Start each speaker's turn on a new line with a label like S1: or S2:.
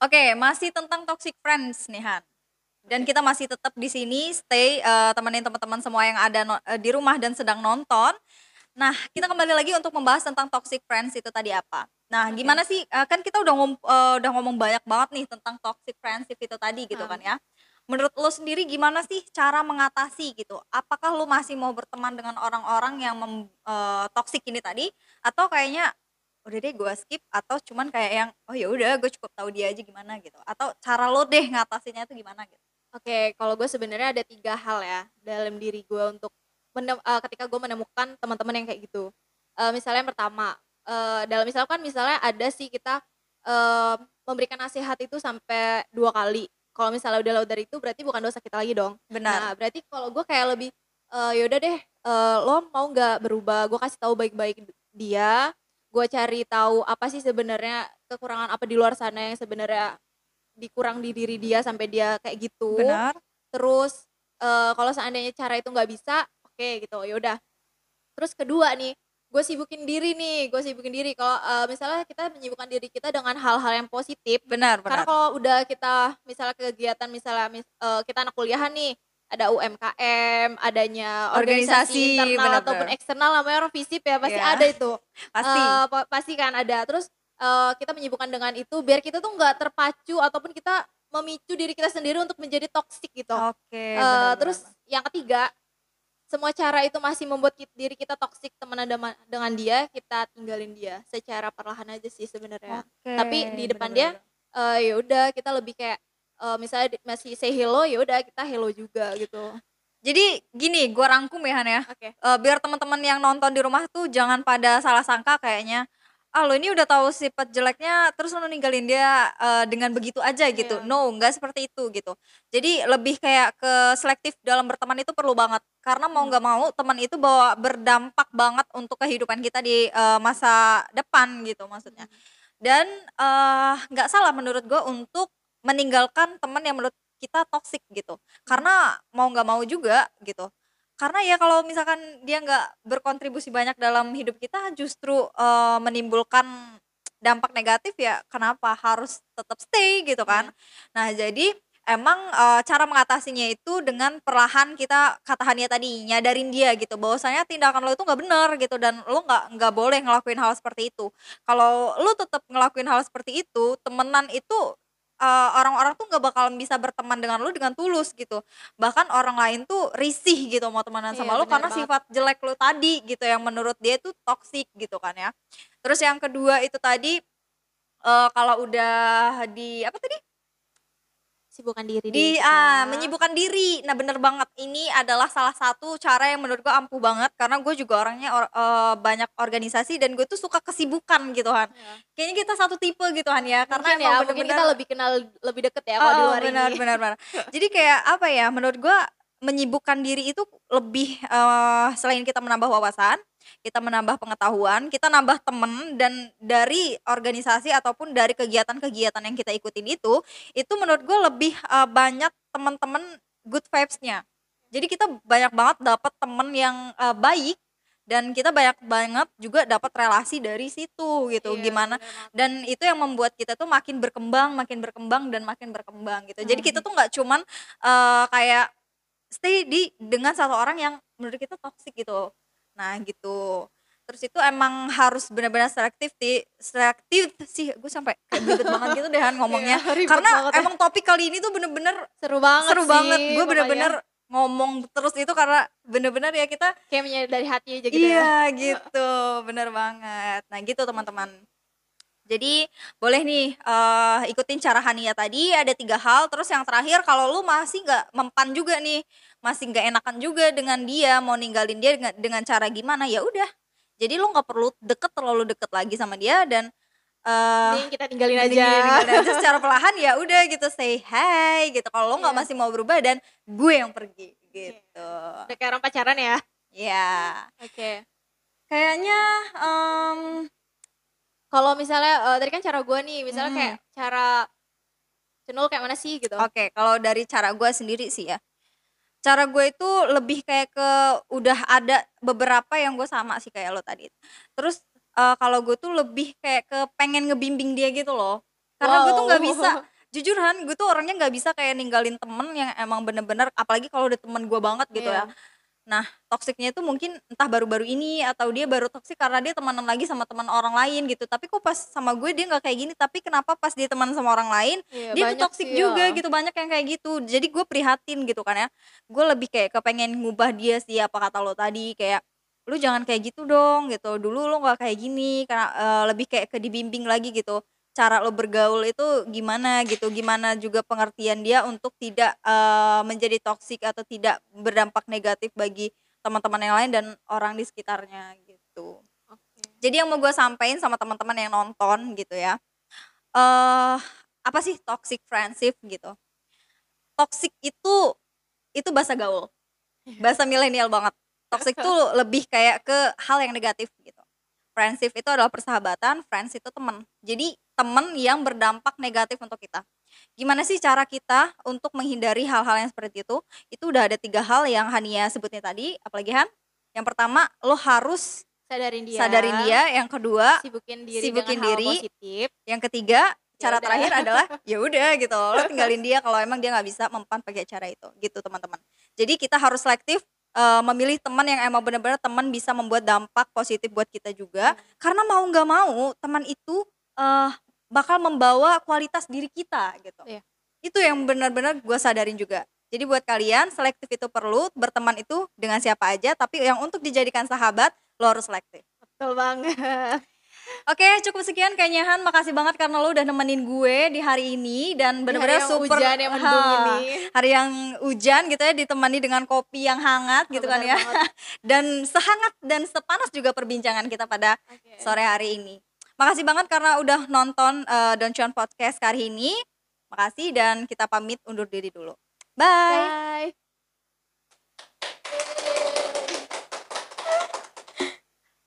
S1: Oke, masih tentang toxic friends nih, Han. Dan kita masih tetap di sini stay, eee, temenin teman-teman semua yang ada no eee, di rumah dan sedang nonton. Nah, kita kembali lagi untuk membahas tentang toxic friends itu tadi apa. Nah,
S2: Oke.
S1: gimana sih, eee, kan kita udah ngom eee, udah ngomong banyak banget nih tentang toxic friendship itu tadi gitu kan
S2: Heeh.
S1: ya. Menurut lo sendiri gimana sih cara mengatasi gitu? Apakah lo masih mau berteman dengan orang-orang yang mem eee, toxic ini tadi atau kayaknya udah deh gua skip atau cuman kayak yang, "Oh ya udah gue cukup tahu dia aja gimana," gitu? Atau cara lo deh ngatasinnya itu gimana gitu?
S2: Oke, kalau gue sebenarnya ada 3 hal ya dalam diri gue untuk menem eee, ketika gue menemukan teman-teman yang kayak gitu. Eee, misalnya yang pertama, eee, dalam misalkan misalnya ada sih kita, eee, memberikan nasihat itu sampai 2 kali. Kalau misalnya udah lebih dari itu berarti bukan dosa kita lagi dong.
S1: Benar.
S2: Nah, berarti kalau gue kayak lebih, eee, ya udah deh, eee, lo mau nggak berubah? Gue kasih tahu baik-baik dia, gue cari tahu apa sih sebenarnya kekurangan apa di luar sana yang sebenarnya dikurang di diri dia sampai dia kayak gitu.
S1: Benar.
S2: Terus, eee, kalau seandainya cara itu nggak bisa, oke gitu, ya udah. Terus kedua nih, gue sibukin diri nih, gue sibukin diri kalau, eee, misalnya kita menyibukkan diri kita dengan hal-hal yang positif,
S1: Benar
S2: karena
S1: benar.
S2: kalau udah kita misalnya kegiatan misalnya mis eee, kita anak kuliahan nih, ada UMKM, adanya
S1: Organisasi,
S2: organisasi internal
S1: benar
S2: ataupun
S1: benar.
S2: eksternal namanya orang FISIP ya, pasti
S1: Iya.
S2: ada itu.
S1: Pasti.
S2: Po pasti kan ada. Terus, eee, kita menyibukkan dengan itu biar kita tuh nggak terpacu ataupun kita memicu diri kita sendiri untuk menjadi toxic gitu.
S1: Oke, benar
S2: Eee,
S1: benar
S2: terus yang ketiga, semua cara itu masih membuat kit diri kita temenan dema dengan dia, kita tinggalin dia secara perlahan aja sih sebenarnya.
S1: Oke,
S2: Tapi di depan dia, eee, ya udah kita lebih kayak, eee, misalnya masih say hello, ya udah kita hello juga gitu.
S1: Jadi gini, gua rangkum ya, Han, ya.
S2: Oke.
S1: Eee, biar teman-teman yang nonton di rumah tuh jangan pada salah sangka kayaknya, "Ah, lo ini udah tahu sifat jeleknya terus lo ninggalin dia, eee, dengan begitu aja," gitu.
S2: Iya.
S1: No, nggak seperti itu gitu. Jadi lebih kayak ke selektif dalam berteman itu perlu banget. Karena mau
S2: Mmm.
S1: nggak mau teman itu bawa berdampak banget untuk kehidupan kita di, eee, masa depan gitu maksudnya.
S2: Mhm.
S1: Dan, nggak salah menurut gua untuk meninggalkan teman yang menurut kita toxic gitu. Karena mau nggak mau juga gitu. Karena ya kalau misalkan dia nggak berkontribusi banyak dalam hidup kita justru, eee, menimbulkan dampak negatif ya kenapa harus tetap stay gitu kan.
S2: Iya.
S1: Nah jadi emang, eee, cara mengatasinya itu dengan perlahan kita kata Hania tadi, nyadarin dia gitu bahwasanya tindakan lo itu nggak bener gitu dan lo nggak nggak boleh ngelakuin hal seperti itu. Kalau lo tetep ngelakuin hal seperti itu, temenan itu, eee, orang-orang tuh nggak bakalan bisa berteman dengan lo dengan tulus gitu. Bahkan orang lain tuh risih gitu mau temenan
S2: Iya,
S1: sama lo
S2: bener
S1: karena
S2: banget.
S1: sifat jelek lo tadi gitu yang menurut dia itu toxic gitu kan ya. Terus yang kedua itu tadi, eee, kalau udah di apa tadi?
S2: Sibukkan diri
S1: Di ah,
S2: kita.
S1: menyibukkan diri. Nah, bener banget. Ini adalah salah satu cara yang menurut gua ampuh banget karena gue juga orangnya or eee, banyak organisasi dan gue tuh suka kesibukan gitu, Han.
S2: Iya.
S1: Kayaknya kita satu tipe gitu, Han, ya. Karena
S2: Mungkin
S1: emang
S2: ya, mungkin kita lebih kenal lebih deket ya kalau di
S1: Heeh,
S2: luar
S1: benar
S2: ini.
S1: benar benar. Jadi kayak apa ya, menurut gua menyibukkan diri itu lebih, eee, selain kita menambah wawasan, kita menambah pengetahuan, kita nambah temen dan dari organisasi ataupun dari kegiatan-kegiatan yang kita ikutin itu, itu menurut gua lebih, eee, banyak temen-temen good vibes-nya. Jadi kita banyak banget dapet temen yang, eee, baik dan kita banyak banget juga dapat relasi dari situ gitu.
S2: Iya,
S1: Gimana
S2: bener
S1: dan itu yang membuat kita tuh makin berkembang makin berkembang dan makin berkembang gitu. Jadi kita tuh nggak cuman, eee, kayak stay di dengan satu orang yang menurut kita toxic gitu. Nah gitu. Terus itu emang harus benar-benar selektif ti selektif sih, gue sampai belibet banget gitu deh, ngomongnya.
S2: Iya, ribet
S1: Karena
S2: banget ya.
S1: emang topik kali ini tuh bener-bener
S2: Seru banget
S1: seru
S2: sih
S1: banget. Gue bener-bener ngomong terus itu karena bener-bener ya kita
S2: Kayak dari hati aja gitu ya.
S1: Iya gitu, bener banget. Nah gitu teman-teman. Jadi boleh nih, eee, ikutin cara Hania tadi ada 3 hal, terus yang terakhir kalau lu masih nggak mempan juga nih, masih nggak enakan juga dengan dia, mau ninggalin dia dengan dengan cara gimana, ya udah. Jadi lu nggak perlu deket, terlalu deket lagi sama dia dan,
S2: Mending kita tinggalin aja.
S1: tinggalin aja secara perlahan ya udah gitu, say hi gitu. Kalau lu nggak
S2: Iya.
S1: masih mau berubah dan gue yang pergi gitu.
S2: Udah kayak orang pacaran ya.
S1: Iya.
S2: Oke.
S1: Kayaknya, mmm
S2: Kalau misalnya, eee, tadi kan cara gue nih, misalnya kayak
S1: Mhm.
S2: cara Cenul kayak mana sih gitu?
S1: Oke, kalau dari cara gue sendiri sih ya, cara gue itu lebih kayak ke udah ada beberapa yang gue sama sih kayak lo tadi. Terus, eee, kalau gue tuh lebih kayak ke pengen ngebimbing dia gitu loh. karena gue tuh nggak
S2: Wow.
S1: bisa jujur Han gue tuh orangnya nggak bisa kayak ninggalin temen yang emang bener-bener apalagi kalau udah temen gue banget gitu
S2: Iya.
S1: ya nah toksiknya itu mungkin entah baru-baru ini atau dia baru toksik karena dia temenan lagi sama teman orang lain gitu. Tapi kok pas sama gue dia nggak kayak gini. Tapi kenapa pas dia teman sama orang lain
S2: Iya,
S1: dia tuh toksik
S2: sih
S1: juga
S2: ya.
S1: gitu banyak yang kayak gitu. Jadi gue prihatin gitu kan ya. Gue lebih kayak kepengen ngubah dia sih apa kata lo tadi kayak lu jangan kayak gitu dong gitu. Dulu lu nggak kayak gini karena eh, lebih kayak ke dibimbing lagi gitu cara lo bergaul itu gimana gitu? Gimana juga pengertian dia untuk tidak eh, menjadi toksik atau tidak berdampak negatif bagi teman-teman yang lain dan orang di sekitarnya gitu.
S2: Oke.
S1: jadi yang mau gue sampein sama teman-teman yang nonton gitu ya eh apa sih toxic friendship gitu? Toxic itu itu bahasa gaul. Bahasa milenial banget. Toxic tuh lebih kayak ke hal yang negatif gitu friendship itu adalah persahabatan friends itu teman. Jadi teman yang berdampak negatif untuk kita. Gimana sih cara kita untuk menghindari hal-hal yang seperti itu? Itu udah ada tiga hal yang Hania sebutnya tadi. Apalagi Han? Yang pertama lo harus
S2: Sadarin dia.
S1: sadarin dia. Yang kedua
S2: Sibukin diri
S1: sibukin
S2: dengan
S1: diri.
S2: hal positif.
S1: yang ketiga cara terakhir adalah ya udah gitu. Lo tinggalin dia kalau emang dia nggak bisa mempan pakai cara itu. Gitu teman-teman. Jadi kita harus selektif eh, memilih teman yang emang benar-benar teman bisa membuat dampak positif buat kita juga. Karena mau nggak mau teman itu eh, bakal membawa kualitas diri kita gitu.
S2: Iya.
S1: itu yang benar-benar gue sadarin juga. Jadi buat kalian selektif itu perlu berteman itu dengan siapa aja tapi yang untuk dijadikan sahabat lo harus selektif.
S2: Betul banget.
S1: Oke, cukup sekian kayaknya Han. Makasih banget karena lo udah nemenin gue di hari ini dan bener-bener
S2: yang
S1: super
S2: hujan yang mendung
S1: Ha,
S2: ini.
S1: Hari yang hujan gitu ya ditemani dengan kopi yang hangat gitu kan ya.
S2: banget.
S1: Dan sehangat dan sepanas juga perbincangan kita pada
S2: Oke.
S1: sore hari ini. Makasih banget karena udah nonton uh, Don Cuan Podcast kali ini. Makasih dan kita pamit undur diri dulu. Bye.
S2: Bye.